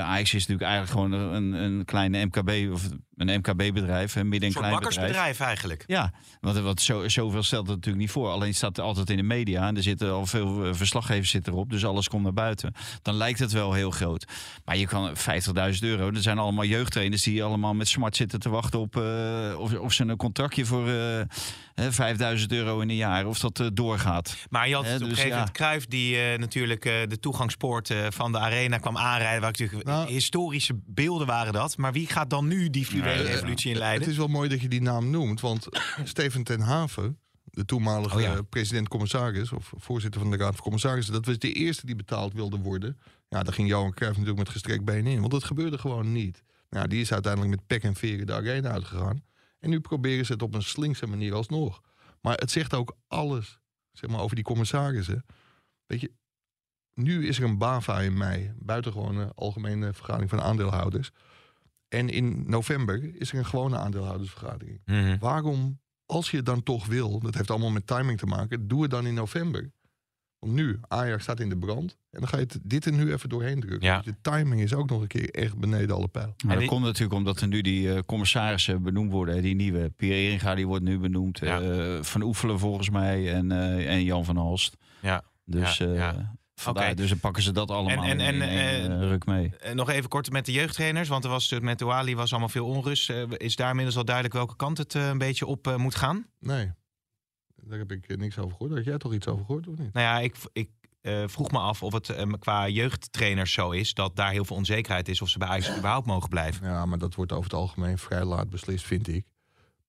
Ajax is natuurlijk eigenlijk gewoon een, een kleine MKB of een MKB-bedrijf, een midden- en klein bedrijf. bakkersbedrijf eigenlijk. Ja, want, want zo, zoveel stelt het natuurlijk niet voor. Alleen staat het altijd in de media en er zitten al veel verslaggevers zitten erop, dus alles komt naar buiten. Dan lijkt het wel heel groot. Maar je kan 50.000 euro, er zijn allemaal jeugdtrainers die allemaal met smart zitten te wachten op eh, of, of ze een contractje voor eh, hè, 5000 euro in een jaar, of dat eh, doorgaat. Maar je had op een dus gegeven ja. moment Cruijff die eh, natuurlijk eh, de toegangspoort eh, van de arena kwam aanrijden. Waar natuurlijk Nou- historische beelden waren dat. Maar wie gaat dan nu die fluwele Ja, revolutie Het inleiden? is wel mooi dat je die naam noemt, want Steven ten Haven, de toenmalige Oh ja. eh, president-commissaris, of voorzitter van de Raad van Commissarissen, dat was de eerste die betaald wilde worden. Ja, daar ging Johan Cruijff natuurlijk met gestrekt benen in, want dat gebeurde gewoon niet. Nou, die is uiteindelijk met pek en veren de arena uitgegaan. En nu proberen ze het op een slinkse manier alsnog. Maar het zegt ook alles zeg maar, over die commissarissen. Weet je, nu is er een BAVA in mei, buitengewone algemene vergadering van aandeelhouders. En in november is er een gewone aandeelhoudersvergadering. Mhm. Waarom, als je het dan toch wil, dat heeft allemaal met timing te maken, doe het dan in november. Want nu, Ajax staat in de brand. En dan ga je het, dit er nu even doorheen drukken. Ja. Dus de timing is ook nog een keer echt beneden alle pijl. Maar En dat die- komt natuurlijk omdat er nu die eh, commissarissen benoemd worden. Die nieuwe. Pierre Eringa die wordt nu benoemd. Ja. eh, van Oefelen volgens mij en, eh, en Jan van Halst. Ja. Dus, Ja, eh, ja. vandaar, dus dan pakken ze dat allemaal en- in, en, eh, eh, ruk mee. Nog even kort met de jeugdtrainers. Want er was met Douali was allemaal veel onrust. Eh, is daar inmiddels al duidelijk welke kant het een beetje op moet gaan? Nee, daar heb ik eh, niks over gehoord. Had jij toch iets over gehoord of niet? Nou ja, ik, ik eh, vroeg me af of het eh, qua jeugdtrainers zo is... dat daar heel veel onzekerheid is of ze bij Ajax überhaupt mogen blijven. Ja, maar dat wordt over het algemeen vrij laat beslist, vind ik.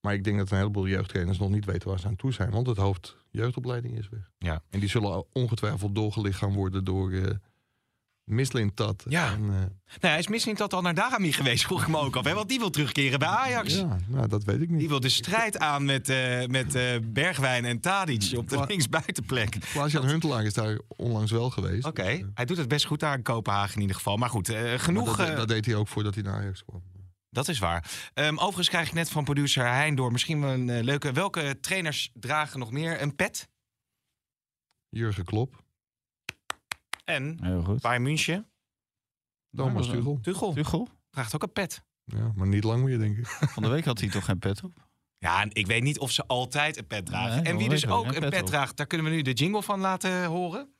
Maar ik denk dat een heleboel jeugdtrainers nog niet weten waar ze aan toe zijn. Want het hoofd jeugdopleiding is weg. Ja. En die zullen ongetwijfeld doorgelicht gaan worden door Mislintat. Ja. En, eh, Nou ja, is misschien dat al naar Darami geweest, vroeg ik me ook af. Hè? Want die wil terugkeren bij Ajax. ja, nou, dat weet ik niet. Die wil de strijd aan met, eh, met eh, Bergwijn en Tadic op de Kla- linksbuitenplek. Klaas-Jan Huntelaar is daar onlangs wel geweest. Oké, hij doet het best goed daar in Kopenhagen in ieder geval. Maar goed, maar genoeg... dat, dat deed hij ook voordat hij naar Ajax kwam. Dat is waar. Ehm, overigens krijg ik net van producer Hein door misschien wel een leuke. Welke trainers dragen nog meer een pet? Jurgen Klop, En. Bayern München. Thomas Tuchel. Tuchel Tuchel? draagt ook een pet. Ja, maar niet lang meer, denk ik. Van de week had hij toch geen pet op? Ja, en ik weet niet of ze altijd een pet dragen. Nee, en wie dus ook een een pet draagt, daar kunnen we nu de jingle van laten horen.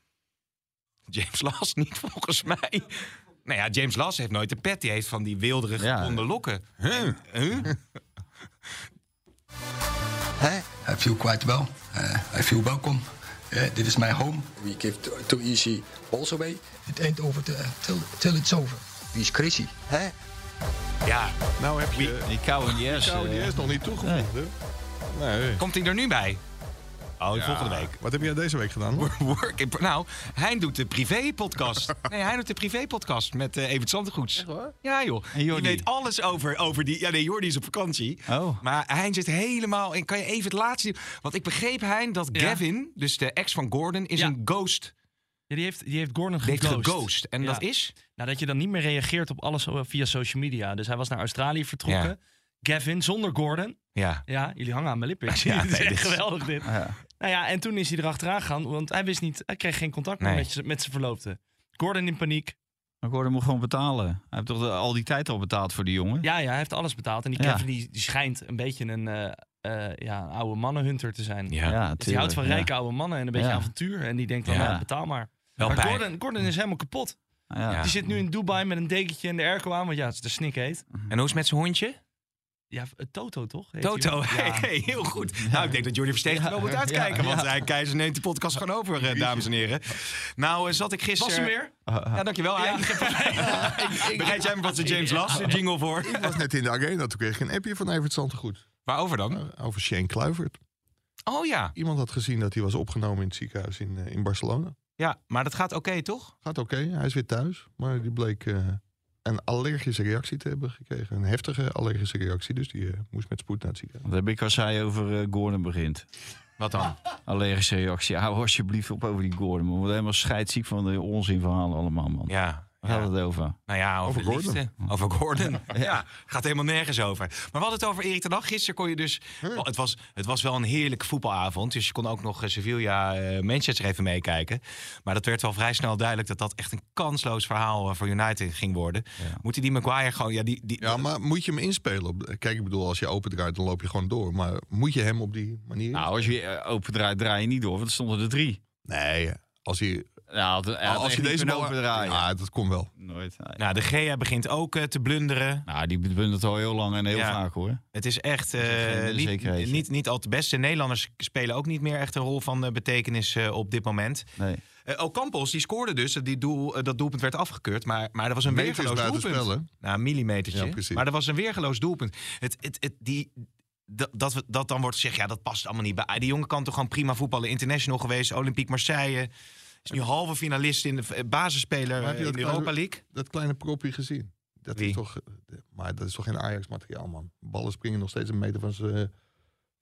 James Las niet, volgens mij. Nou ja, James Las heeft nooit de pet. Die heeft van die wilderige Ja. lokken. Huh? Huh? Hè? I feel quite well. Uh, I feel welcome. Uh, dit is my home. We give too, too easy balls away. It ain't over till, till, till it's over. Wie is? Hè? Ja, Nou heb je... Die kou in die S. Kou, die eh, nog niet toegevoegd, hè? Nee. komt hij er nu bij? Oh, Ja. volgende week. Wat heb jij deze week gedaan? Work in- nou, hij doet de privé-podcast. Nee, hij doet de privé-podcast met eh Evert Zandegoeds. Ja, joh. En Die weet alles over, over die... Ja, nee, Jordi is op vakantie. Oh. Maar Hein zit helemaal... En kan je even het laatste... Want ik begreep, Hein, dat Ja. Gavin, dus de ex van Gordon, is Ja. een ghost. Ja, die, heeft, die heeft Gordon Die heeft geghost. geghost. En Ja. dat is... Nou, dat je dan niet meer reageert op alles via social media. Dus hij was naar Australië vertrokken. Gavin zonder Gordon. Ja. Ja, jullie hangen aan mijn lippen. Ja, nee, dit is- geweldig dit. Nou ja, en toen is hij erachteraan gegaan. Want hij wist niet, hij kreeg geen contact meer Nee. met, z'n- met zijn verloofde. Gordon in paniek. Maar Gordon moet gewoon betalen. Hij heeft toch de- al die tijd al betaald voor die jongen? Ja, ja, hij heeft alles betaald. En die Ja. Kevin die, die schijnt een beetje een eh, eh, ja, een oude mannenhunter te zijn. Ja. Ja, Dus die houdt van rijke oude mannen en een beetje Ja. avontuur. En die denkt dan, Ja. ja, betaal maar. Wel maar. Gordon, Gordon is helemaal kapot. Ja. Die zit nu in Dubai met een dekentje en de airco aan. Want ja, het is de snik heet. En hoe is het met zijn hondje? Ja, eh, Toto toch? Heet Toto. Ja. Hey, heel goed. Nou, ik denk dat Jordi Verstegen er wel moet uitkijken. Ja, ja. Want hij Keizer neemt de podcast gewoon over, eh, dames en heren. Nou, eh, zat ik gisteren... Was hem weer? Ja, dankjewel. Hein. Bereid jij me wat de James Las de jingle voor? Ik was net in de arena, toen kreeg ik een appje van Evert Zantegoed. Waarover dan? Over Shane Kluivert. Oh ja. Iemand had gezien dat hij was opgenomen in het ziekenhuis in, in Barcelona. Ja, maar dat gaat oké, toch? Gaat oké, hij is weer thuis. Maar die bleek eh, een allergische reactie te hebben gekregen. Een heftige allergische reactie. Dus die eh, moest met spoed naar het ziekenhuis. Wat heb ik als hij over eh, Gordon begint? Wat dan? Allergische reactie. Hou alsjeblieft op over die Gordon. We worden helemaal scheidsziek van de onzinverhalen allemaal, man. Ja. Waar gaat ja. het over? Nou ja, over, Over Gordon. liefde. Over Gordon. ja, gaat helemaal nergens over. Maar we hadden het over Erik ten Hag. Gisteren kon je dus... Het, was, het was wel een heerlijke voetbalavond. Dus je kon ook nog eh, Sevilla, eh, Manchester even meekijken. Maar dat werd wel vrij snel duidelijk... dat dat echt een kansloos verhaal eh, voor United ging worden. Moeten die Maguire gewoon... Ja, die, die, Ja, maar moet je hem inspelen? Op, kijk, ik bedoel, als je open draait, dan loop je gewoon door. Maar moet je hem op die manier... Nou, als je open draait, draai je niet door. Want er stonden er drie. nee, als hij... Nou, hij had als je deze bal... Ja, dat kon wel. Nooit. nee. Nou, de Gea begint ook eh, te blunderen. Nou, die bundelt al heel lang en heel Ja. vaak hoor. Het is echt eh, niet, niet, niet al te best. De Nederlanders spelen ook niet meer echt een rol van eh, betekenis eh, op dit moment. Nee. Eh Ocampos, die scoorde dus. Die doel, eh, dat doelpunt werd afgekeurd. Maar, maar dat was een Meters weergeloos doelpunt. spel, hè? Nou, een millimetertje. Ja, precies. maar dat was een weergeloos doelpunt. Het, het, het, die, dat, dat, dan wordt gezegd, ja, dat past allemaal niet bij. Die jongen kan toch gewoon prima voetballen. International geweest, Olympique Marseille. Is nu halve finalist in de eh, basisspeler eh, in de Europa kleine- League. Dat kleine propje gezien. Dat Wie? is toch... eh, Maar dat is toch geen Ajax-materiaal, man. Ballen springen nog steeds een meter van zijn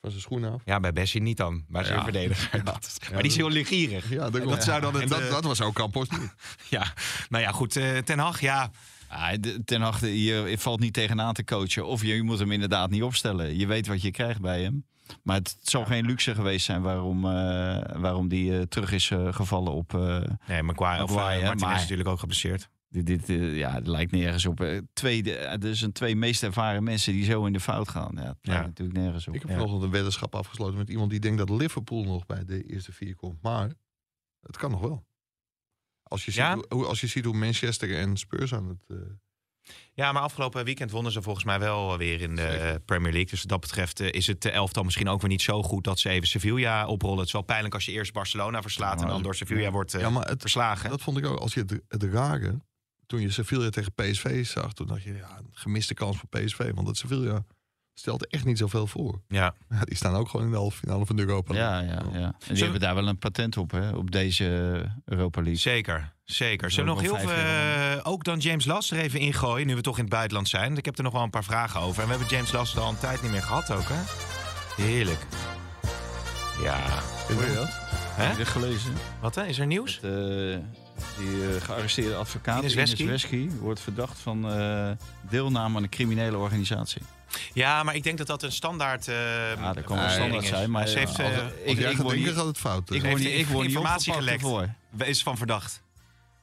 van zijn schoenen af. Ja, bij Bessie niet dan. Maar zijn Ja. verdediger. Dat- maar die is heel ligierig. Ja, dat, dat zou dan en het... dat, dat was ook Campos niet. Ja, nou ja, goed. eh, Ten Hag, ja. Ah, ten achte, je valt niet tegenaan te coachen. Of je, je moet hem inderdaad niet opstellen. Je weet wat je krijgt bij hem. Maar het zal geen luxe geweest zijn waarom, eh, waarom die eh, terug is eh, gevallen op... eh, Nee, Maguire, of uh, maar- is natuurlijk ook geblesseerd. dit, dit, ja, het lijkt nergens op. Eh, Tweede, er zijn twee meest ervaren mensen die zo in de fout gaan. Ja, het lijkt Ja. natuurlijk nergens op. Ik heb Ja. vanochtend een weddenschap afgesloten met iemand die denkt dat Liverpool nog bij de eerste vier komt. Maar het kan nog wel. Als je ziet, Ja? hoe, als je ziet hoe Manchester en Spurs aan het... Ja, maar afgelopen weekend wonnen ze volgens mij wel weer in de Zeker. Premier League. Dus wat dat betreft eh, is het elftal misschien ook weer niet zo goed dat ze even Sevilla oprollen. Het is wel pijnlijk als je eerst Barcelona verslaat en dan door Sevilla wordt eh, ja, maar het, verslagen. dat vond ik ook. Als je het, het rare, toen je Sevilla tegen PSV zag, toen dacht je, ja, een gemiste kans voor PSV. Want dat Sevilla stelt echt niet zoveel voor. Ja. Ja, die staan ook gewoon in de halve finale van de Europa League. Ja, ja, ja. En die Zo- hebben daar wel een patent op, hè, op deze Europa League. Zeker, zeker. Zullen we nog heel veel, eh, ook dan James Last er even ingooien, nu we toch in het buitenland zijn. Want Ik heb er nog wel een paar vragen over. En we hebben James Last al een tijd niet meer gehad ook, hè? Heerlijk. Ja. Hoor je dat? Hè? Heb je dit gelezen? Wat hè? Is er nieuws? Dat, eh, die eh, gearresteerde advocaat Ines Ines Wesky? Wordt verdacht van eh, deelname aan een criminele organisatie. Ja, maar ik denk dat dat een standaard. eh Ja, dat kan wel standaard is. zijn, maar Ze heeft, als- Ik, word denken, niet- gaat het fout. ik eh. word niet, ik word niet informatie gelekt. ervoor. is van verdacht.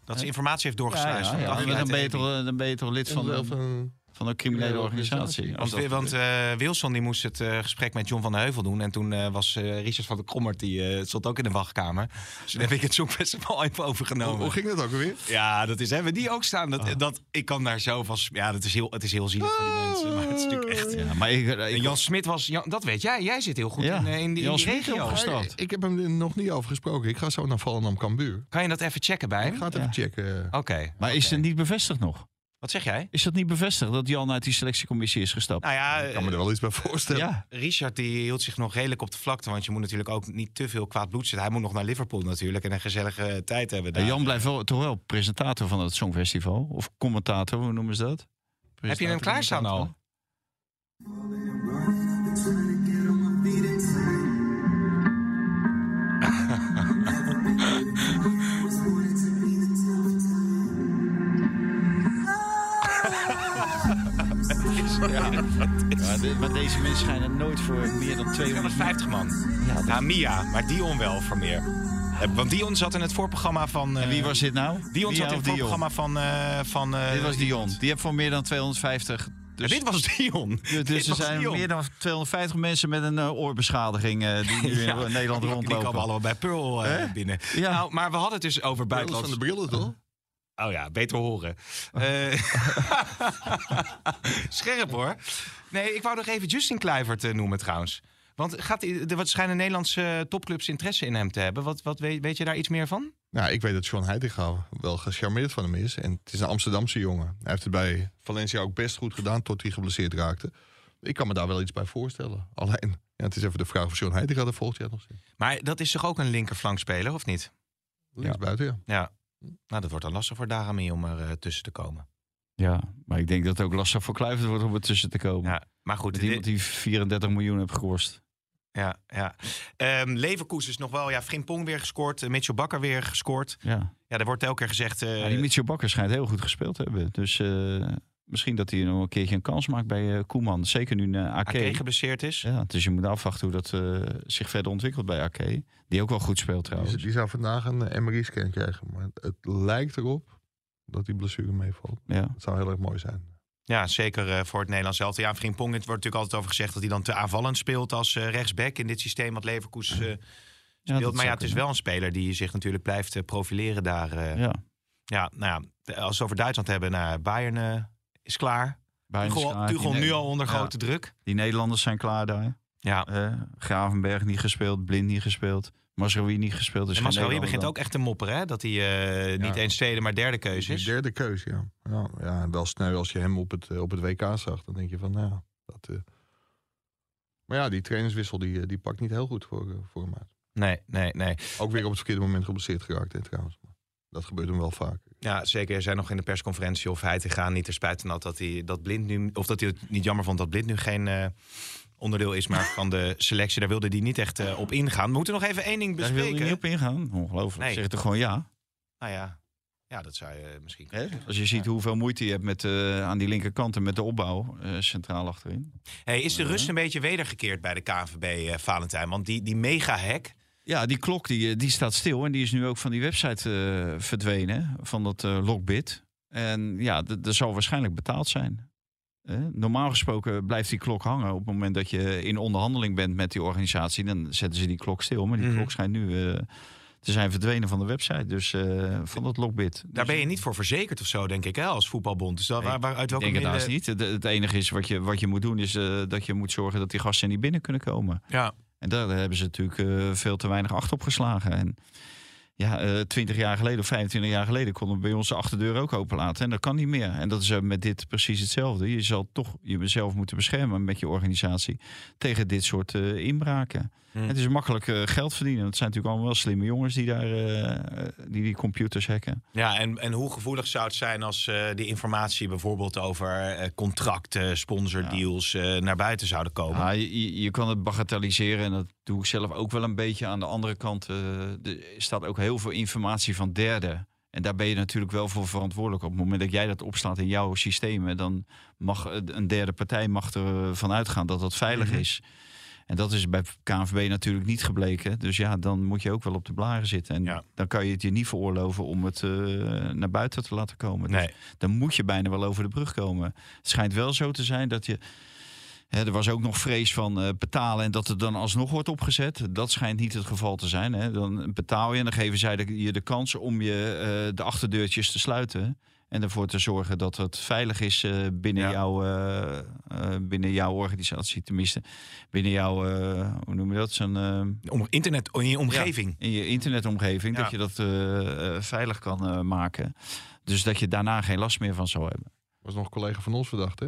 Dat ze informatie heeft doorgesluist. ja, dan, ben je toch, dan ben je toch lid van... De- van, een criminele organisatie. Want, dat want eh, Wilson die moest het eh, gesprek met John van der Heuvel doen. En toen eh, was eh, Richard van der Krommert, die eh, stond ook in de wachtkamer. Dus toen heb ik het Songfestival even overgenomen. Hoe, hoe ging dat ook alweer? Ja, dat is, hebben we die ook staan? Dat, dat, ik kan daar zo van... Ja, dat is heel, het is heel zielig voor die mensen. Maar het is natuurlijk echt... ja, maar ik, ik, En Jan Smit was... Jan, dat weet jij. Jij zit heel goed Ja, in, in die, Jan in die Smit regio. Ik, ik heb hem er nog niet over gesproken. Ik ga zo naar Volendam Cambuur. Kan je dat even checken bij Ik ga het even checken. Oké. maar is het niet bevestigd nog? Wat zeg jij? Is dat niet bevestigd dat Jan uit die selectiecommissie is gestapt? Nou ja, Ik kan me er wel iets bij voorstellen. ja. Richard die hield zich nog redelijk op de vlakte. Want je moet natuurlijk ook niet te veel kwaad bloed zetten. Hij moet nog naar Liverpool natuurlijk. En een gezellige tijd hebben daar. En Jan blijft wel, toch wel presentator van het Songfestival. Of commentator, hoe noemen ze dat? Heb je hem klaarstaan al? Ja, maar deze mensen schijnen nooit voor meer dan 200 250 man. Ja, Ja, Mia, maar Dion wel voor meer. Eh, Want Dion zat in het voorprogramma van... eh, En wie was dit nou? Dion Mia zat in het voorprogramma van... eh, van eh, Dit was Dion. Die heeft voor meer dan 250. Ja, Dus, dit was Dion. dus dit er zijn Dion. meer dan 250 mensen met een oorbeschadiging die nu Ja, in Nederland die, Die rondlopen. komen allemaal bij Pearl binnen. Ja. Nou, maar we hadden het dus over Brils van buitenlandse... de brillen, toch? Oh ja, beter horen. Eh, Scherp hoor. Nee, ik wou nog even Justin Kluivert eh, noemen trouwens. Want gaat, hij- er wat schijnen Nederlandse eh, topclubs interesse in hem te hebben. Wat, wat weet, weet je daar iets meer van? Nou, ik weet dat John Heitinga wel gecharmeerd van hem is. En het is een Amsterdamse jongen. Hij heeft het bij Valencia ook best goed gedaan tot hij geblesseerd raakte. Ik kan me daar wel iets bij voorstellen. Alleen, ja, het is even de vraag of John Heitinga er volgend jaar nog zit. Maar dat is toch ook een linkerflankspeler, of niet? Links buiten, ja. Ja. Nou, dat wordt dan lastig voor Darami om er eh, tussen te komen. Ja, maar ik denk dat het ook lastig voor Kluivert wordt om er tussen te komen. Ja, maar goed. Met iemand die 34 miljoen heeft gekost. Ja, ja. Ehm Leverkusen is nog wel... Ja, Frimpong weer gescoord. eh, Mitchell Bakker weer gescoord. Ja. Ja, er wordt elke keer gezegd... eh, Ja, die Mitchell Bakker schijnt heel goed gespeeld te hebben. Dus misschien dat hij nog een keertje een kans maakt bij eh, Koeman. Zeker nu naar AK. Ake geblesseerd is. Ja, dus je moet afwachten hoe dat eh, zich verder ontwikkelt bij AK. Die ook wel goed speelt trouwens. die zou vandaag een eh, MRI-scan krijgen. Maar het, het lijkt erop dat die blessure meevalt. Ja. Het zou heel erg mooi zijn. Ja, zeker eh, voor het Nederlands elftal. Ja, Frimpong, het wordt natuurlijk altijd over gezegd dat hij dan te aanvallend speelt als eh, rechtsback in dit systeem wat Leverkusen eh, speelt. maar ja, het is wel een speler die zich natuurlijk blijft eh, profileren daar. eh. ja. Ja. nou ja, als we het over Duitsland hebben, nou, Bayern eh, is klaar. Tuchel, nu al onder Ja. grote druk. Die Nederlanders zijn klaar daar. Ja, Eh, Gravenberg niet gespeeld, Blind niet gespeeld. Masraoui niet gespeeld. Dus en begint ook echt te mopperen, hè? Dat hij eh, niet eens tweede, maar derde keuze is. derde keuze, ja. ja. Ja, wel snel als je hem op het, eh, op het WK zag. Dan denk je van, nou, dat... eh. Maar ja, die trainerswissel die, die pakt niet heel goed voor, voor hem uit. Nee, nee, nee. Ook weer op het verkeerde moment geblesseerd geraakt, hè, trouwens. Maar dat gebeurt hem wel vaak. Ja, zeker. Er zijn nog in de persconferentie of hij te gaan niet ter spijt van had dat hij dat blind nu, of dat hij het niet jammer vond dat blind nu geen eh, onderdeel is, maar van de selectie. Daar wilde hij niet echt eh, op ingaan. We moeten nog even één ding Daar wil je bespreken. niet op ingaan. Ongelooflijk. Nee. Zeg het toch gewoon ja. Nou ja, ja, dat zou je misschien. Hè? Als je ziet hoeveel moeite je hebt met, eh, aan die linkerkant en met de opbouw eh, centraal achterin. Hey, is de rust een beetje wedergekeerd bij de KNVB, eh Valentijn? Want die, die mega-hack. Ja, die klok die, eh, die staat stil en die is nu ook van die website eh, verdwenen, van dat eh Lockbit. En ja, dat zal waarschijnlijk betaald zijn. Eh, normaal gesproken blijft die klok hangen op het moment dat je in onderhandeling bent met die organisatie. Dan zetten ze die klok stil, maar die Mhm. klok schijnt nu te zijn verdwenen van de website, dus van dat Lockbit. Daar ben je niet voor verzekerd of zo, denk ik, hè, als voetbalbond. Dus dat, Nee, waar, waar- uit Ik welke denk het niet. Het, het enige is wat je, wat je moet doen, is dat je moet zorgen dat die gasten niet binnen kunnen komen. Ja. En daar hebben ze natuurlijk eh, veel te weinig acht op geslagen. En ja, twintig jaar geleden of 25 jaar geleden konden we bij ons de achterdeur ook openlaten. En dat kan niet meer. En dat is eh, met dit precies hetzelfde. Je zal toch jezelf moeten beschermen met je organisatie tegen dit soort eh, inbraken. Hmm. Het is makkelijk eh, geld verdienen. Het zijn natuurlijk allemaal wel slimme jongens die daar eh, die, die computers hacken. Ja, en, en hoe gevoelig zou het zijn als eh, die informatie bijvoorbeeld over eh, contracten, sponsordeals eh, naar buiten zouden komen? Ja, je, je- je kan het bagatelliseren en dat doe ik zelf ook wel een beetje. Aan de andere kant eh, er staat ook heel veel informatie van derden. En daar ben je natuurlijk wel voor verantwoordelijk. Op het moment dat jij dat opslaat in jouw systemen, dan mag een derde partij mag ervan uitgaan dat dat veilig Mhm. is. En dat is bij KNVB natuurlijk niet gebleken. Dus ja, dan moet je ook wel op de blaren zitten. En Ja. dan kan je het je niet veroorloven om het eh, naar buiten te laten komen. Dus Nee. dan moet je bijna wel over de brug komen. Het schijnt wel zo te zijn dat je. Hè, er was ook nog vrees van eh, betalen en dat het dan alsnog wordt opgezet. Dat schijnt niet het geval te zijn. Hè. Dan betaal je en dan geven zij de- je de kans om je eh, de achterdeurtjes te sluiten. En ervoor te zorgen dat het veilig is eh, binnen, Ja. jouw, eh, eh, binnen jouw organisatie. Tenminste, binnen jouw, eh, hoe noem je dat? Zo'n, eh, Om, internet in je omgeving. in je internetomgeving. Ja. Dat je dat veilig kan eh, maken. Dus dat je daarna geen last meer van zou hebben. was nog een collega van ons verdacht, hè?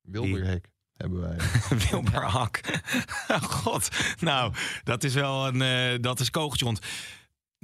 Wilderhek hebben wij. Wilbur Hak. God. Nou, dat is wel een. eh, dat is kogeltje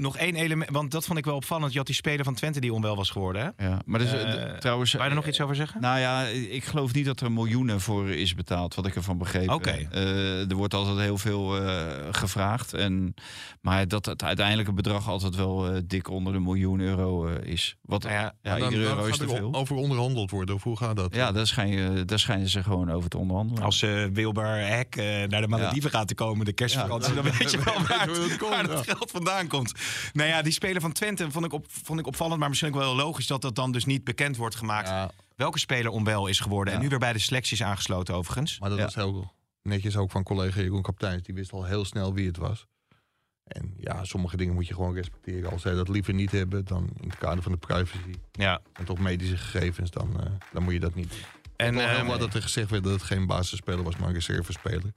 Nog één element, want dat vond ik wel opvallend. Je had die speler van Twente die onwel was geworden. Hè? Ja, maar dus, Eh, eh, trouwens. Wou je er nog iets over zeggen? Nou ja, ik geloof niet dat er miljoenen voor is betaald, wat ik ervan begreep. Oké. Eh, er wordt altijd heel veel eh, gevraagd. En, maar dat het uiteindelijke bedrag altijd wel eh, dik onder de miljoen euro eh, is. Wat, Nou ja, ja, iedere dan euro is te er veel. over onderhandeld worden. Of hoe gaat dat? Ja, daar schijnen, daar schijnen ze gewoon over te onderhandelen. Als eh Wilbur Hek eh, naar de Malediven gaat te komen, de kerstvakantie, Ja, dan weet je wel waar, het komt, waar het geld vandaan komt. Nou ja, die speler van Twente vond ik, op, vond ik opvallend, maar misschien ook wel logisch dat dat dan dus niet bekend wordt gemaakt. Ja, Welke speler onwel is geworden en nu weer bij de selectie is aangesloten overigens. maar dat was heel netjes ook van collega Jeroen Kapteins. Die wist al heel snel wie het was. En ja, sommige dingen moet je gewoon respecteren. Als zij dat liever niet hebben, dan in het kader van de privacy Ja. en toch medische gegevens, dan, eh, dan moet je dat niet. En heel ehm, wat dat er gezegd werd dat het geen basisspeler was, maar een reservespeler.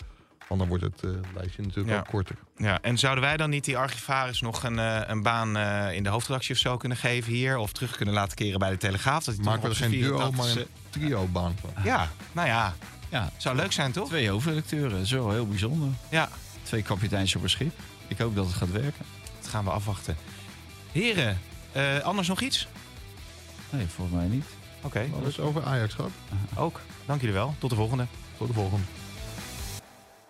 Want dan wordt het eh, lijstje natuurlijk Ja. ook korter. Ja, en zouden wij dan niet die archivaris nog een, eh, een baan eh, in de hoofdredactie of zo kunnen geven hier? Of terug kunnen laten keren bij de Telegraaf? Dat Maken toch we er geen duo, maar 84e een trio-baan van. Ja, nou ja, ja, zou leuk zijn toch? twee hoofdredacteuren, wel heel bijzonder. Ja, Twee kapiteins op een schip. Ik hoop dat het gaat werken. dat gaan we afwachten. Heren, eh, anders nog iets? Nee, volgens mij niet. Oké, is over Ajax gehad. ook. Dank jullie wel. Tot de volgende. Tot de volgende.